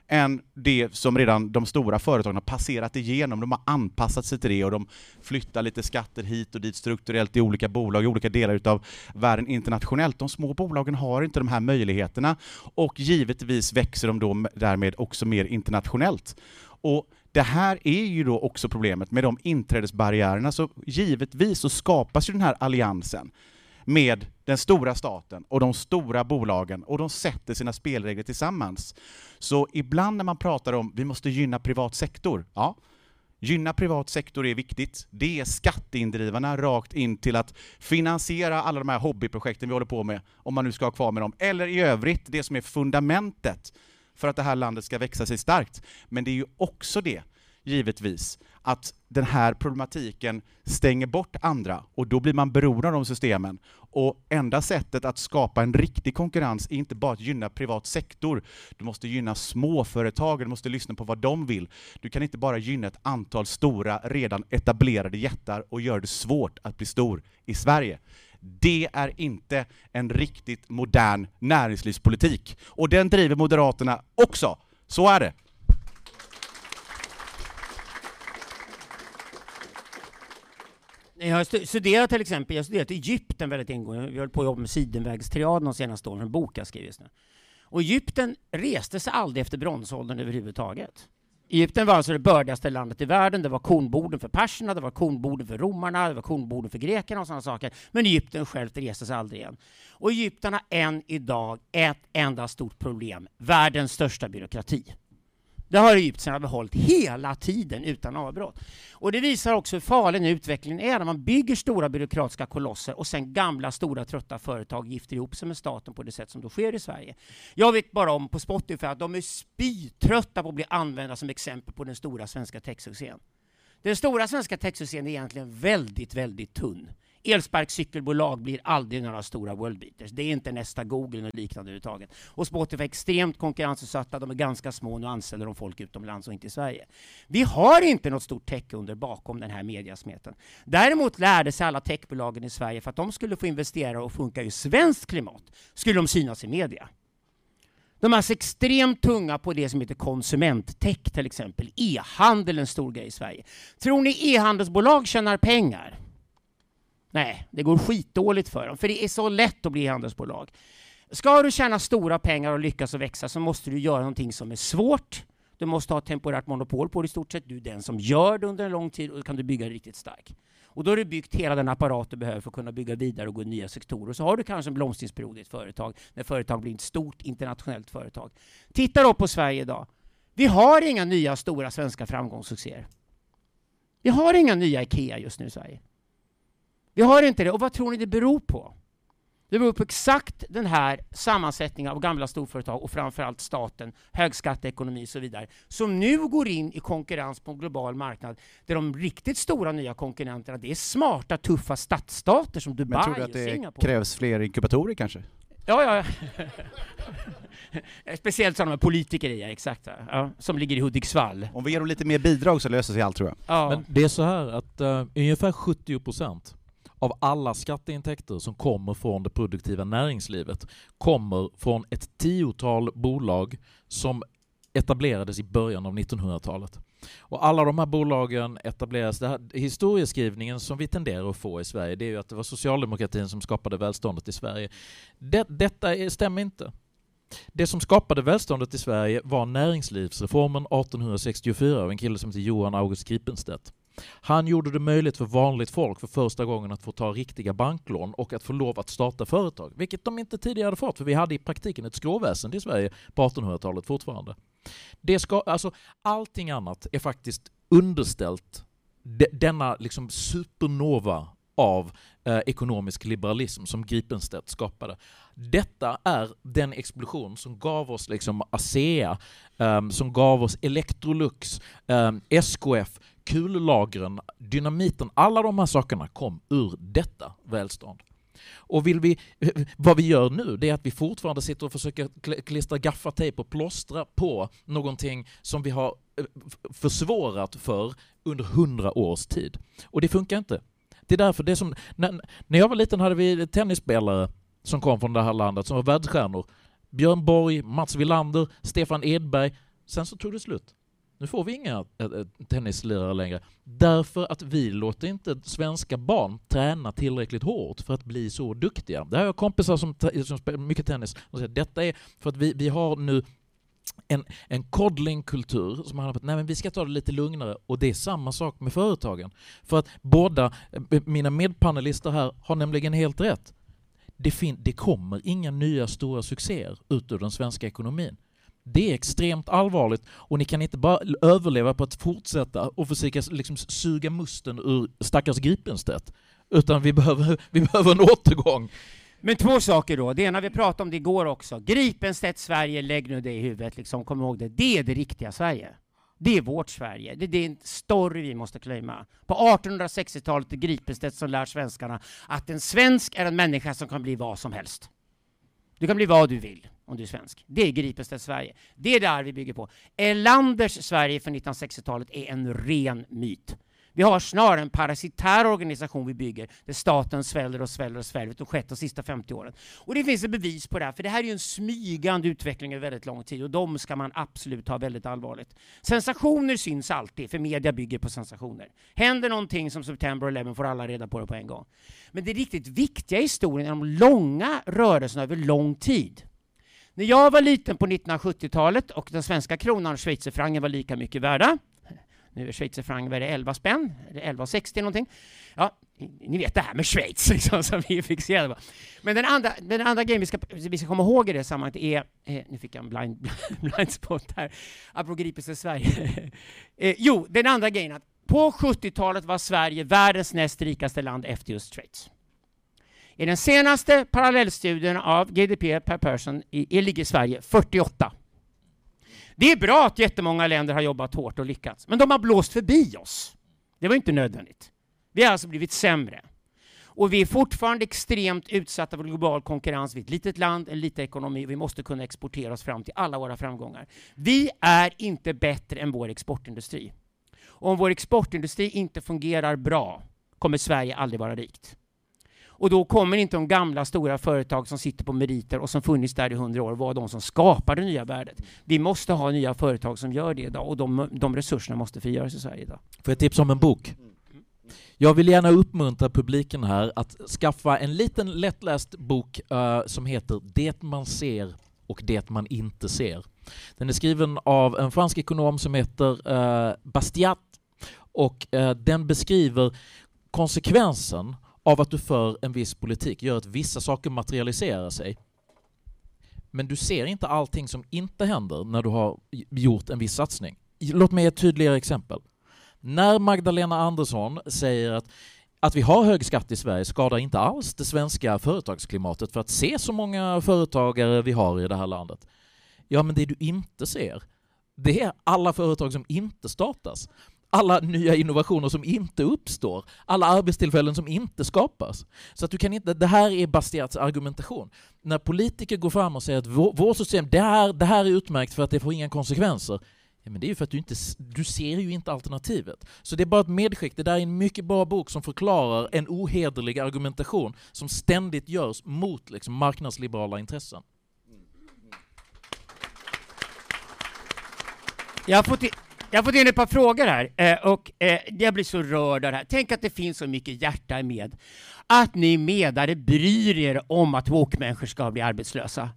än det som redan de stora företagen har passerat igenom. De har anpassat sig till det och de flyttar lite skatter hit och dit strukturellt i olika bolag i olika delar utav världen internationellt. De små bolagen har inte de här möjligheterna och givetvis växer de då därmed också mer internationellt. Och det här är ju då också problemet med de inträdesbarriärerna, så givetvis så skapas ju den här alliansen med den stora staten och de stora bolagen och de sätter sina spelregler tillsammans. Så ibland när man pratar om vi måste gynna privat sektor, ja, Gynna privat sektor är viktigt. Det är skatteindrivarna rakt in till att finansiera alla de här hobbyprojekten vi håller på med, om man nu ska ha kvar med dem. Eller i övrigt, det som är fundamentet för att det här landet ska växa sig starkt. Men det är ju också det, givetvis, att den här problematiken stänger bort andra och då blir man beroende av de systemen. Och enda sättet att skapa en riktig konkurrens är inte bara att gynna privat sektor. Du måste gynna småföretag, du måste lyssna på vad de vill. Du kan inte bara gynna ett antal stora, redan etablerade jättar och göra det svårt att bli stor i Sverige. Det är inte en riktigt modern näringslivspolitik. Och den driver Moderaterna också. Så är det. Jag har studerat till exempel, jag har studerat Egypten väldigt ingående. Vi höll på att jobba med Sidenvägstriaden de senaste åren, en bok jag skrivit nu. Och Egypten reste sig aldrig efter bronsåldern överhuvudtaget. Egypten var alltså det bördigaste landet i världen. Det var kornborden för perserna, det var kornborden för romarna, det var kornborden för grekerna och sådana saker. Men Egypten självt reste sig aldrig igen. Och Egypten har än idag ett enda stort problem, världens största byråkrati. Det har egyptierna behållit hela tiden utan avbrott. Och det visar också hur farlig den utvecklingen är när man bygger stora byråkratiska kolosser och sen gamla, stora, trötta företag gifter ihop sig med staten på det sätt som då sker i Sverige. Jag vet bara om på Spotify att de är spytrötta på att bli använda som exempel på den stora svenska techsuccén. Den stora svenska techsuccén är egentligen väldigt, väldigt tunn. Elsparkcykelbolag blir aldrig några stora worldbeaters. Det är inte nästa Google och liknande överhuvudtaget. Och Spotify är extremt konkurrensutsatta, de är ganska små, nu anställer de folk utomlands och inte i Sverige. Vi har inte något stort techunder bakom den här mediasmeten. Däremot lärde sig alla techbolagen i Sverige, för att de skulle få investera och funka i svenskt klimat, skulle de synas i media. De är alltså extremt tunga på det som heter konsumenttech till exempel. E-handel är en stor grej i Sverige. Tror ni e-handelsbolag tjänar pengar? Nej, det går skitdåligt för dem, för det är så lätt att bli handelsbolag. Ska du tjäna stora pengar och lyckas och växa så måste du göra någonting som är svårt. Du måste ha temporärt monopol på det i stort sett. Du är den som gör det under en lång tid och då kan du bygga det riktigt stark. Och då har du byggt hela den apparat du behöver för att kunna bygga vidare och gå i nya sektorer. Så har du kanske en blomstringsperiod i ett företag när företag blir ett stort internationellt företag. Titta då på Sverige idag. Vi har inga nya stora svenska framgångssuccéer. Vi har inga nya IKEA just nu i Sverige. Vi har inte det. Och vad tror ni det beror på? Det beror på exakt den här sammansättningen av gamla storföretag och framförallt staten, högskatteekonomi och så vidare, som nu går in i konkurrens på en global marknad där de riktigt stora nya konkurrenterna, det är smarta, tuffa stadsstater som Dubai Men tror du att det krävs fler inkubatorer kanske? Ja, ja. Speciellt sådana politiker i, ja, exakt. Ja, som ligger i Hudiksvall. Om vi ger dem lite mer bidrag så löser sig allt tror jag. Ja. Men det är så här att uh, ungefär 70 procent av alla skatteintäkter som kommer från det produktiva näringslivet kommer från ett tiotal bolag som etablerades i början av 1900-talet. Och alla de här bolagen etableras, det här, historieskrivningen som vi tenderar att få i Sverige, det är ju att det var socialdemokratin som skapade välståndet i Sverige. Det, detta är, stämmer inte. Det som skapade välståndet i Sverige var näringslivsreformen 1864 av en kille som heter Johan August Gripenstedt. Han gjorde det möjligt för vanligt folk för första gången att få ta riktiga banklån och att få lov att starta företag, vilket de inte tidigare hade fått, för vi hade i praktiken ett skråväsen i Sverige på 1800-talet fortfarande. Det ska, alltså, allting annat är faktiskt underställt de, denna liksom supernova av eh, ekonomisk liberalism som Gripenstedt skapade. Detta är den explosion som gav oss liksom ASEA, eh, som gav oss Electrolux, eh, SKF, kullagren, dynamiten, alla de här sakerna kom ur detta välstånd. Och vill vi, vad vi gör nu, det är att vi fortfarande sitter och försöker klistra gaffatejp och plåstra på någonting som vi har eh, försvårat för under hundra års tid. Och det funkar inte. Det är därför det är som, när, när jag var liten hade vi tennisspelare som kom från det här landet som var världsstjärnor. Björn Borg, Mats Wilander, Stefan Edberg. Sen så tog det slut. Nu får vi inga eh, eh, tennislirare längre. Därför att vi låter inte svenska barn träna tillräckligt hårt för att bli så duktiga. Det här har jag kompisar som, som spelar mycket tennis och säger detta är för att vi, vi har nu en, en coddlingkultur som handlar om att nej, men vi ska ta det lite lugnare och det är samma sak med företagen. För att båda eh, mina medpanelister här har nämligen helt rätt. Det, fin- det kommer inga nya stora succéer ut ur den svenska ekonomin. Det är extremt allvarligt och ni kan inte bara överleva på att fortsätta och försöka liksom suga musten ur stackars Gripenstedt. Utan vi behöver, vi behöver en återgång. Men två saker då. Det ena vi pratade om det igår också. Gripenstedt Sverige, lägg nu det i huvudet, liksom, kom ihåg det. Det är det riktiga Sverige. Det är vårt Sverige. Det, är en story vi måste claima. På 1860-talet är Gripenstedt som lär svenskarna att en svensk är en människa som kan bli vad som helst. Du kan bli vad du vill om du är svensk. Det är Gripenstedt Sverige. Det är där vi bygger på. Erlanders Sverige från 1960-talet är en ren myt. Vi har snarare en parasitär organisation vi bygger, där staten sväller och sväller och sväller och skett de sista 50 åren. Och det finns ett bevis på det här, för det här är ju en smygande utveckling över väldigt lång tid och de ska man absolut ta väldigt allvarligt. Sensationer syns alltid, för media bygger på sensationer. Händer någonting som September 11 får alla reda på det på en gång. Men det riktigt viktiga i historien är de långa rörelserna över lång tid. När jag var liten på 1970-talet och den svenska kronan och schweizerfrancen var lika mycket värda, nu är schweizerfranc, vad är det, 11 spänn? 11,60 någonting? Ja, ni vet det här med Schweiz liksom, som vi är fixerade på. Men den andra, den andra grejen vi ska, vi ska komma ihåg i det sammanhanget är, eh, nu fick jag en blind, blind spot här, apropå Gripelse Sverige. eh, jo, den andra grejen att på 70-talet var Sverige världens näst rikaste land efter just Schweiz. I den senaste parallellstudien av GDP per person i, ligger Sverige 48. Det är bra att jättemånga länder har jobbat hårt och lyckats, men de har blåst förbi oss. Det var inte nödvändigt. Vi har alltså blivit sämre. Och vi är fortfarande extremt utsatta för global konkurrens. Vi är ett litet land, en liten ekonomi och vi måste kunna exportera oss fram till alla våra framgångar. Vi är inte bättre än vår exportindustri. Och om vår exportindustri inte fungerar bra kommer Sverige aldrig vara rikt. Och då kommer inte de gamla stora företag som sitter på meriter och som funnits där i hundra år vara de som skapar det nya värdet. Vi måste ha nya företag som gör det idag och de, de resurserna måste frigöras i Sverige idag. Får jag tipsa om en bok? Jag vill gärna uppmuntra publiken här att skaffa en liten lättläst bok uh, som heter Det man ser och det man inte ser. Den är skriven av en fransk ekonom som heter uh, Bastiat och uh, den beskriver konsekvensen av att du för en viss politik gör att vissa saker materialiserar sig. Men du ser inte allting som inte händer när du har gjort en viss satsning. Låt mig ge ett tydligare exempel. När Magdalena Andersson säger att att vi har hög skatt i Sverige skadar inte alls det svenska företagsklimatet för att se så många företagare vi har i det här landet. Ja, men det du inte ser, det är alla företag som inte startas alla nya innovationer som inte uppstår, alla arbetstillfällen som inte skapas. Så att du kan inte, det här är Bastiats argumentation. När politiker går fram och säger att vårt system, det här, det här är utmärkt för att det får inga konsekvenser. Ja, men det är ju för att du inte du ser ju inte alternativet. Så det är bara ett medskick. Det där är en mycket bra bok som förklarar en ohederlig argumentation som ständigt görs mot liksom, marknadsliberala intressen. Jag har fått jag har fått in ett par frågor här eh, och eh, jag blir så rörd av det här. Tänk att det finns så mycket hjärta med. Att ni medare bryr er om att woke-människor ska bli arbetslösa.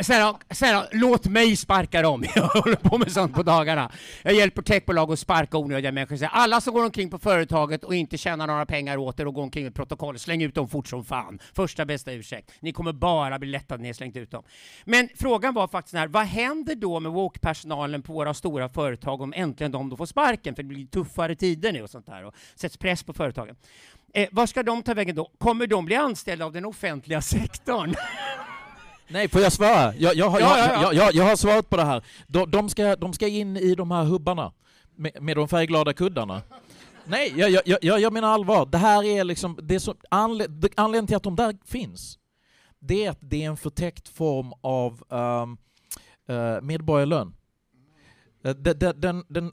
Sen, sen, låt mig sparka dem. Jag håller på med sånt på dagarna. Jag hjälper techbolag att sparka onödiga människor. Alla som går omkring på företaget och inte tjänar några pengar åt er och går omkring med protokoll, släng ut dem fort som fan. Första bästa ursäkt. Ni kommer bara bli lättade när ni slängt ut dem. Men frågan var faktiskt här, vad händer då med woke-personalen på våra stora företag om äntligen de då får sparken? För det blir tuffare tider nu och sånt där och sätts press på företagen. Eh, var ska de ta vägen då? Kommer de bli anställda av den offentliga sektorn? Nej, får jag svara? Jag, jag, har, ja, ja, ja. jag, jag, jag har svarat på det här. De, de, ska, de ska in i de här hubbarna med, med de färgglada kuddarna. Nej, jag, jag, jag, jag menar allvar. Det här är liksom, det så, anled, anledningen till att de där finns, det är att det är en förtäckt form av um, uh, medborgarlön. Den, den, den,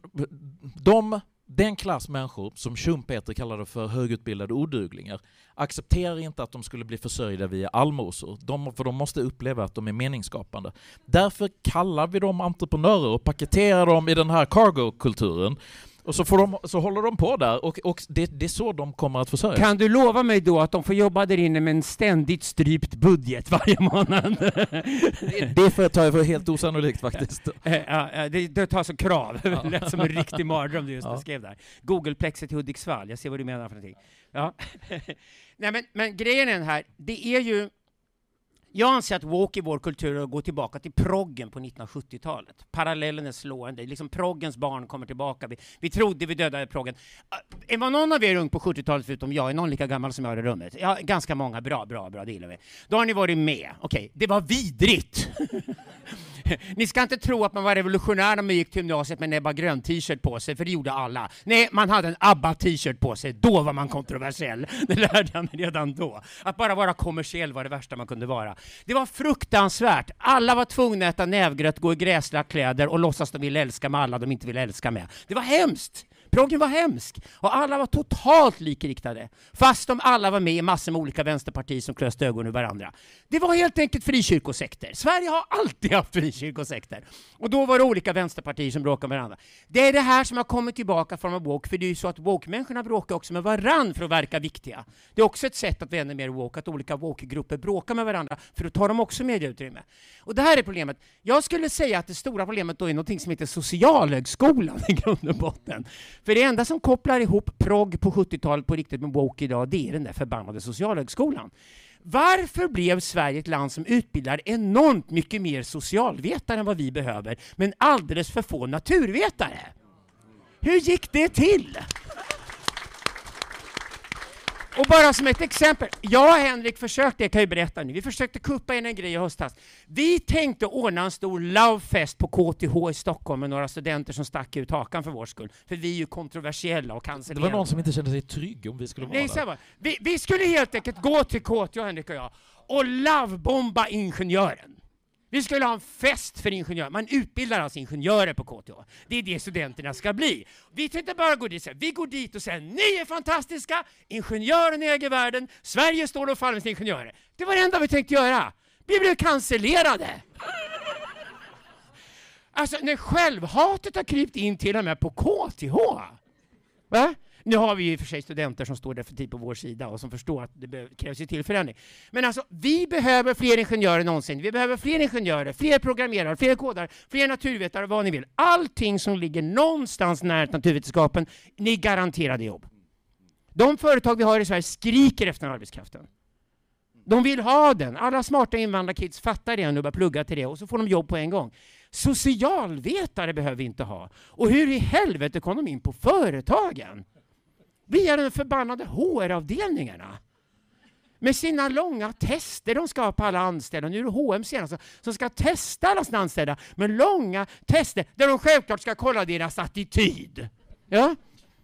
de den klass människor som Schumpeter kallade för högutbildade oduglingar accepterar inte att de skulle bli försörjda via allmosor, de, för de måste uppleva att de är meningsskapande. Därför kallar vi dem entreprenörer och paketerar dem i den här cargo-kulturen och så, får de, så håller de på där och, och det, det, är så de kommer att försörja Kan du lova mig då att de får jobba där inne med en ständigt strypt budget varje månad? det, det får jag ta för helt osannolikt faktiskt. Ja, ja, det, det tar som krav. Det lät som en riktig mardröm du just ja. beskrev där. Googleplexet i Hudiksvall, jag ser vad du menar för någonting. Ja. Nej, men, men grejen är den här, det är ju jag anser att woke i vår kultur går tillbaka till proggen på 1970-talet. Parallellen är slående. Liksom proggens barn kommer tillbaka. Vi, vi trodde vi dödade proggen. Är var någon av er ung på 70-talet förutom jag? Är någon lika gammal som jag i rummet? Ja, ganska många. Bra, bra, bra. Det gillar vi. Då har ni varit med. Okej, okay. det var vidrigt. Ni ska inte tro att man var revolutionär när man gick till gymnasiet med Ebba Grön t-shirt på sig, för det gjorde alla. Nej, man hade en ABBA t-shirt på sig. Då var man kontroversiell. Det lärde jag mig redan då. Att bara vara kommersiell var det värsta man kunde vara. Det var fruktansvärt. Alla var tvungna att äta nävgröt, gå i gräsliga kläder och låtsas de ville älska med alla de inte ville älska med. Det var hemskt! Proggen var hemsk och alla var totalt likriktade. Fast de alla var med i massor med olika vänsterpartier som klöste ögonen ur varandra. Det var helt enkelt frikyrkosekter. Sverige har alltid haft frikyrkosekter. Och då var det olika vänsterpartier som bråkade med varandra. Det är det här som har kommit tillbaka från woke, för det är ju så att woke-människorna bråkar också med varandra för att verka viktiga. Det är också ett sätt att vända mer woke, att olika woke-grupper bråkar med varandra för att ta dem också medieutrymme. Och det här är problemet. Jag skulle säga att det stora problemet då är något som heter socialhögskolan i grund och botten. För det enda som kopplar ihop progg på 70-talet på riktigt med woke idag, det är den där förbannade socialhögskolan. Varför blev Sverige ett land som utbildar enormt mycket mer socialvetare än vad vi behöver, men alldeles för få naturvetare? Hur gick det till? Och bara som ett exempel, jag och Henrik försökte, jag kan ju berätta nu, vi försökte kuppa in en grej i höstas. Vi tänkte ordna en stor lovefest på KTH i Stockholm med några studenter som stack ut hakan för vår skull. För vi är ju kontroversiella och cancellerade. Det var någon som inte kände sig trygg om vi skulle vara Nej, där. Vi, vi skulle helt enkelt gå till KTH, Henrik och jag, och lovebomba ingenjören. Vi skulle ha en fest för ingenjörer. Man utbildar alltså ingenjörer på KTH. Det är det studenterna ska bli. Vi tänkte bara gå dit vi går dit och säger ni är fantastiska, ingenjörerna äger världen, Sverige står och faller med sina ingenjörer. Det var det enda vi tänkte göra. Vi blev cancellerade. Alltså när självhatet har krypt in till och med på KTH. Va? Nu har vi ju för sig studenter som står definitivt typ på vår sida och som förstår att det krävs ju till förändring. Men alltså, vi behöver fler ingenjörer än någonsin. Vi behöver fler ingenjörer, fler programmerare, fler kodare, fler naturvetare, vad ni vill. Allting som ligger någonstans nära naturvetenskapen, ni garanterade jobb. De företag vi har i Sverige skriker efter den arbetskraften. De vill ha den. Alla smarta invandrarkids fattar det nu och börjar plugga till det och så får de jobb på en gång. Socialvetare behöver vi inte ha. Och hur i helvete kom de in på företagen? Via de förbannade HR-avdelningarna. Med sina långa tester de ska ha på alla anställda. Nu är det H&M senast som ska testa alla sina anställda med långa tester där de självklart ska kolla deras attityd. Ja?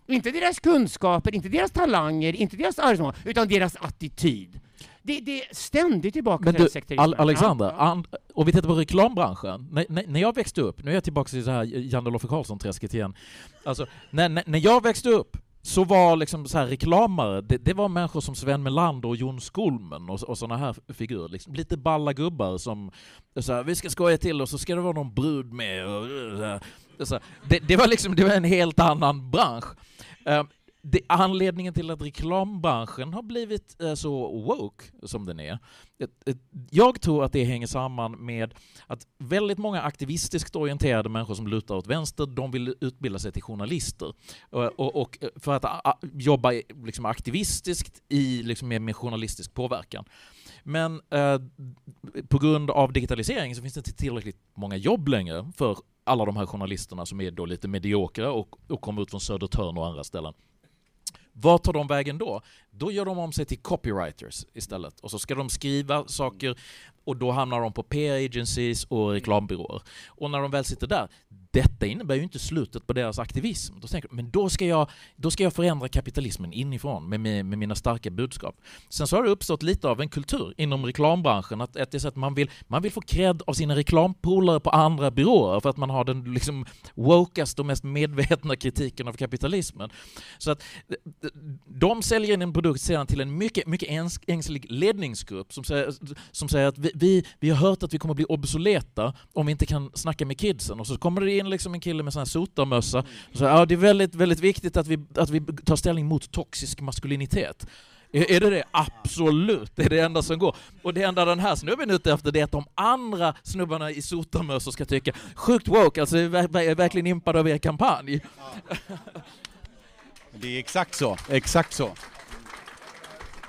Inte deras kunskaper, inte deras talanger, inte deras arbetsmål, utan deras attityd. Det, det är ständigt tillbaka Men till du, Al Alexander, ja, och vi tittar på reklambranschen. När, när, när, jag växte upp, nu är jag tillbaka till Janne-Loffe Karlsson-träsket igen. Alltså, när, när, när jag växte upp så var liksom så här reklamare, det, det, var människor som Sven Melander och Jon Skolmen och, och sådana här figurer. Liksom, lite balla gubbar som så här, vi ska skoja till och så ska det vara någon brud med. Och, Det, det, var liksom det var en helt annan bransch. Uh, det, anledningen till att reklambranschen har blivit eh, så woke som den är, jag tror att det hänger samman med att väldigt många aktivistiskt orienterade människor som lutar åt vänster, de vill utbilda sig till journalister. Eh, och, och eh, för att jobba liksom aktivistiskt i, liksom med, med journalistisk påverkan. Men eh, på grund av digitalisering så finns det inte tillräckligt många jobb längre för alla de här journalisterna som är då lite mediokra och, och kommer ut från Södertörn och andra ställen. Vad tar de vägen då? Då gör de om sig till copywriters istället och så ska de skriva saker och då hamnar de på PR-agencies och reklambyråer. Och när de väl sitter där, detta innebär ju inte slutet på deras aktivism. Då tänker men då ska jag, då ska jag förändra kapitalismen inifrån med, med, med mina starka budskap. Sen så har det uppstått lite av en kultur inom reklambranschen att, att, det är så att man, vill, man vill få cred av sina reklampolare på andra byråer för att man har den liksom wokaste och mest medvetna kritiken av kapitalismen. Så att de säljer in en produkt sedan till en mycket, mycket ängslig ledningsgrupp som säger, som säger att vi, vi, vi har hört att vi kommer bli obsoleta om vi inte kan snacka med kidsen och så kommer det in in liksom en kille med sån här sotarmössa och ja, det är väldigt, väldigt viktigt att vi, att vi tar ställning mot toxisk maskulinitet. Är, är det det? Absolut, det är det enda som går. Och det enda den här snubben är ute efter det är att de andra snubbarna i sotarmössor ska tycka sjukt woke, alltså jag är verkligen impad av er kampanj. Ja. Det är exakt så, exakt så.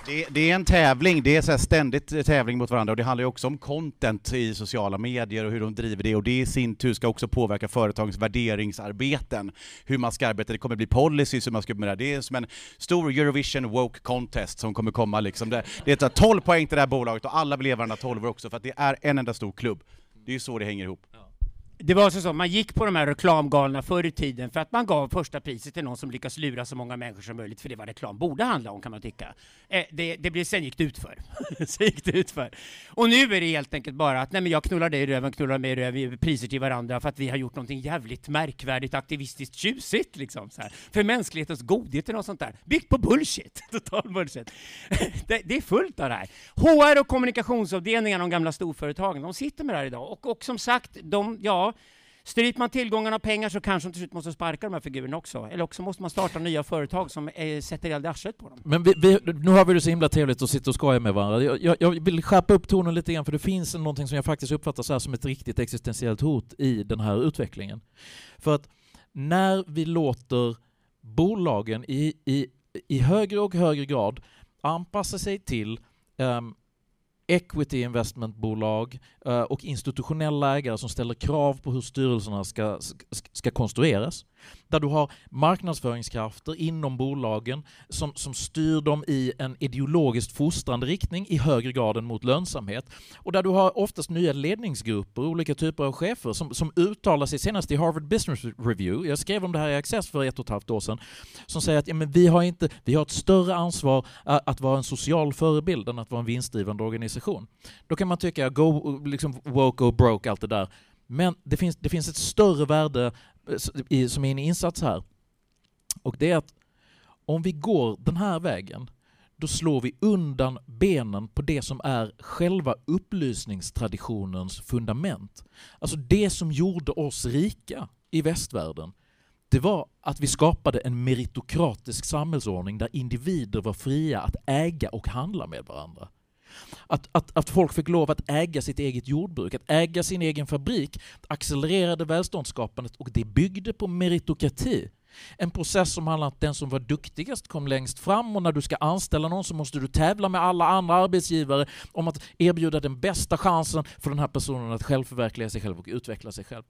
Det, det, är en tävling, det är så ständigt tävling mot varandra och det handlar ju också om content i sociala medier och hur de driver det och det i sin tur ska också påverka företagens värderingsarbeten. Hur man ska arbeta, det kommer bli policies hur man ska med det. Det är som en stor Eurovision woke contest som kommer komma liksom. Det, det är 12 poäng till det här bolaget och alla vill ge varandra 12 också för att det är en enda stor klubb. Det är ju så det hänger ihop. Ja det var så, så man gick på de här reklamgalorna förr i tiden för att man gav första priset till någon som lyckas lura så många människor som möjligt, för det var reklam borde handla om kan man tycka. Eh, det, det blev, sen gick det utför. sen gick det utför. Och nu är det helt enkelt bara att nej men jag knullar dig i röven, knullar mig i röven, vi ger priser till varandra för att vi har gjort någonting jävligt märkvärdigt, aktivistiskt tjusigt liksom. Så här. För mänsklighetens godhet och sånt där. Byggt på bullshit. Total bullshit. det, det, är fullt av det här. HR och kommunikationsavdelningar, de gamla storföretagen, de sitter med det här idag. Och, och som sagt, de, ja, Stryper man tillgångarna av pengar så kanske de till slut måste sparka de här figurerna också. Eller också måste man starta nya företag som eh, sätter eld i arslet på dem. Men vi, vi, nu har vi det så himla trevligt att sitta och skoja med varandra. Jag, jag, jag, vill skärpa upp tonen lite grann, för det finns någonting som jag faktiskt uppfattar så som ett riktigt existentiellt hot i den här utvecklingen. För att när vi låter bolagen i, i, i högre och högre grad anpassa sig till um, equity investmentbolag eh, och institutionella ägare som ställer krav på hur styrelserna ska, ska konstrueras där du har marknadsföringskrafter inom bolagen som, som styr dem i en ideologiskt fostrande riktning i högre grad än mot lönsamhet. Och där du har oftast nya ledningsgrupper, olika typer av chefer som, som uttalar sig senast i Harvard Business Review, jag skrev om det här i Access för ett och ett halvt år sedan, som säger att ja, men vi, har inte, vi har ett större ansvar att vara en social förebild än att vara en vinstdrivande organisation. Då kan man tycka, go, liksom, woke, go broke, allt det där. Men det finns, det finns ett större värde som är en insats här. Och det är att om vi går den här vägen, då slår vi undan benen på det som är själva upplysningstraditionens fundament. Alltså det som gjorde oss rika i västvärlden, det var att vi skapade en meritokratisk samhällsordning där individer var fria att äga och handla med varandra. Att, att, att folk fick lov att äga sitt eget jordbruk, att äga sin egen fabrik accelererade välståndsskapandet och det byggde på meritokrati. En process som handlar om att den som var duktigast kom längst fram och när du ska anställa någon så måste du tävla med alla andra arbetsgivare om att erbjuda den bästa chansen för den här personen att självförverkliga sig själv och utveckla sig själv.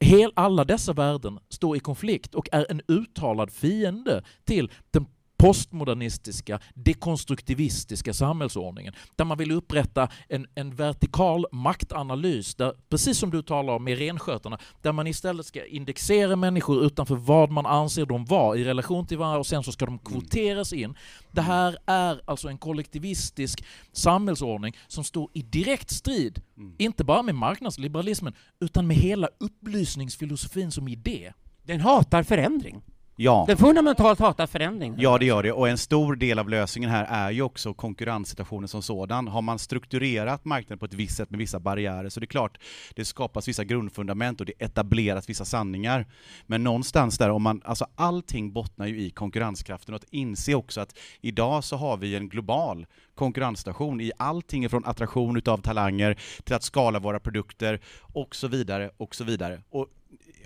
Hel, alla dessa värden står i konflikt och är en uttalad fiende till den postmodernistiska, dekonstruktivistiska samhällsordningen, där man vill upprätta en, en vertikal maktanalys, där, precis som du talar om med renskötarna, där man istället ska indexera människor utanför vad man anser dem vara i relation till varandra och sen så ska de kvoteras in. Det här är alltså en kollektivistisk samhällsordning som står i direkt strid, mm. inte bara med marknadsliberalismen, utan med hela upplysningsfilosofin som idé. Den hatar förändring. Ja. Den fundamentalt hatar förändring. Ja, det gör det. Och en stor del av lösningen här är ju också konkurrenssituationen som sådan. Har man strukturerat marknaden på ett visst sätt med vissa barriärer så det är klart, det skapas vissa grundfundament och det etableras vissa sanningar. Men någonstans där, om man, alltså allting bottnar ju i konkurrenskraften och att inse också att idag så har vi en global konkurrensstation i allting från attraktion utav talanger till att skala våra produkter och så vidare och så vidare. Och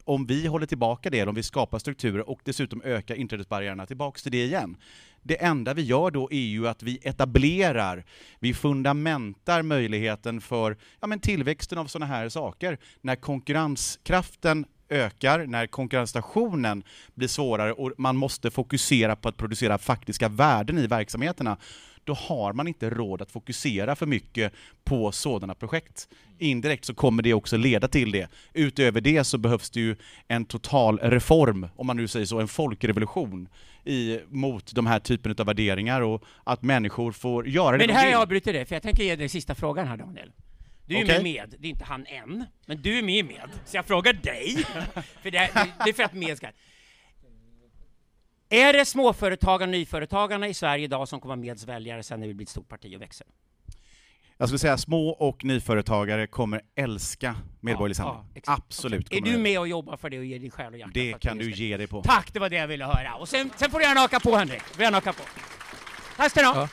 om vi håller tillbaka det, om vi skapar strukturer och dessutom ökar inträdesbarriärerna, tillbaks till det igen. Det enda vi gör då är ju att vi etablerar, vi fundamentar möjligheten för ja, men tillväxten av sådana här saker. När konkurrenskraften ökar, när konkurrensstationen blir svårare och man måste fokusera på att producera faktiska värden i verksamheterna, då har man inte råd att fokusera för mycket på sådana projekt. Indirekt så kommer det också leda till det. Utöver det så behövs det ju en total reform, om man nu säger så, en folkrevolution i, mot de här typen av värderingar och att människor får göra det Men de här jag avbryter det, för jag tänker ge dig sista frågan här Daniel. Du är Okej. med med, det är inte han än, men du är med med. Så jag frågar dig, för det, det, det är för att med ska... Är det småföretagarna och nyföretagarna i Sverige idag som kommer vara Meds väljare sen när vi blir ett stort parti och växer? Jag skulle säga små och nyföretagare kommer älska Medborgerlig Ja, Samling. ja. Absolut. Är du med och jobbar för det och ger din själ och hjärta? Det kan du ge dig på. Tack, det var det jag ville höra. Och sen, sen får du gärna haka på Henrik. Du får gärna haka på. Tack ska ni ha. Ja.